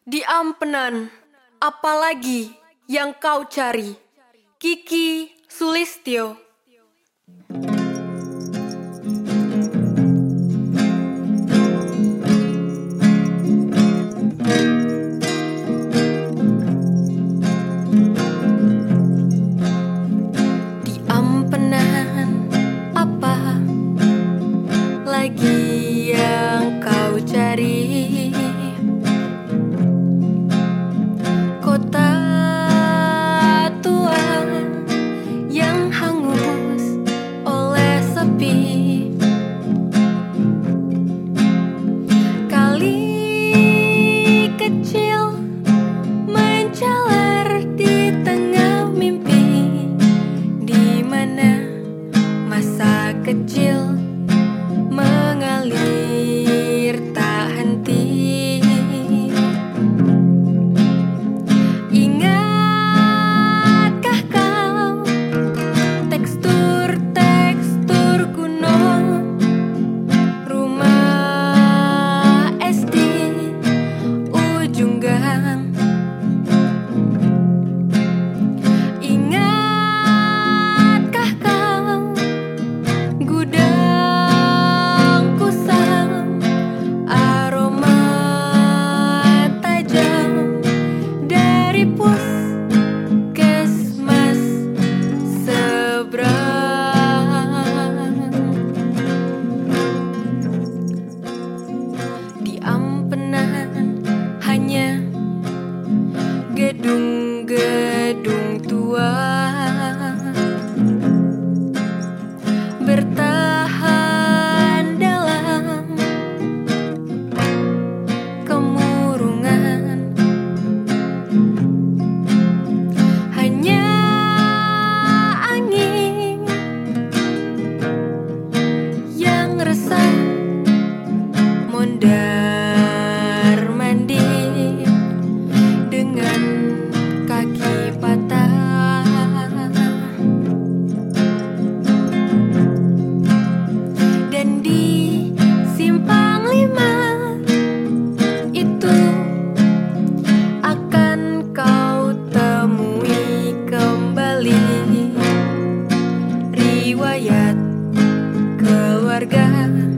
Di ampenan, apalagi yang kau cari? Kiki Sulistyo. Di ampenan, apa lagi? cargar.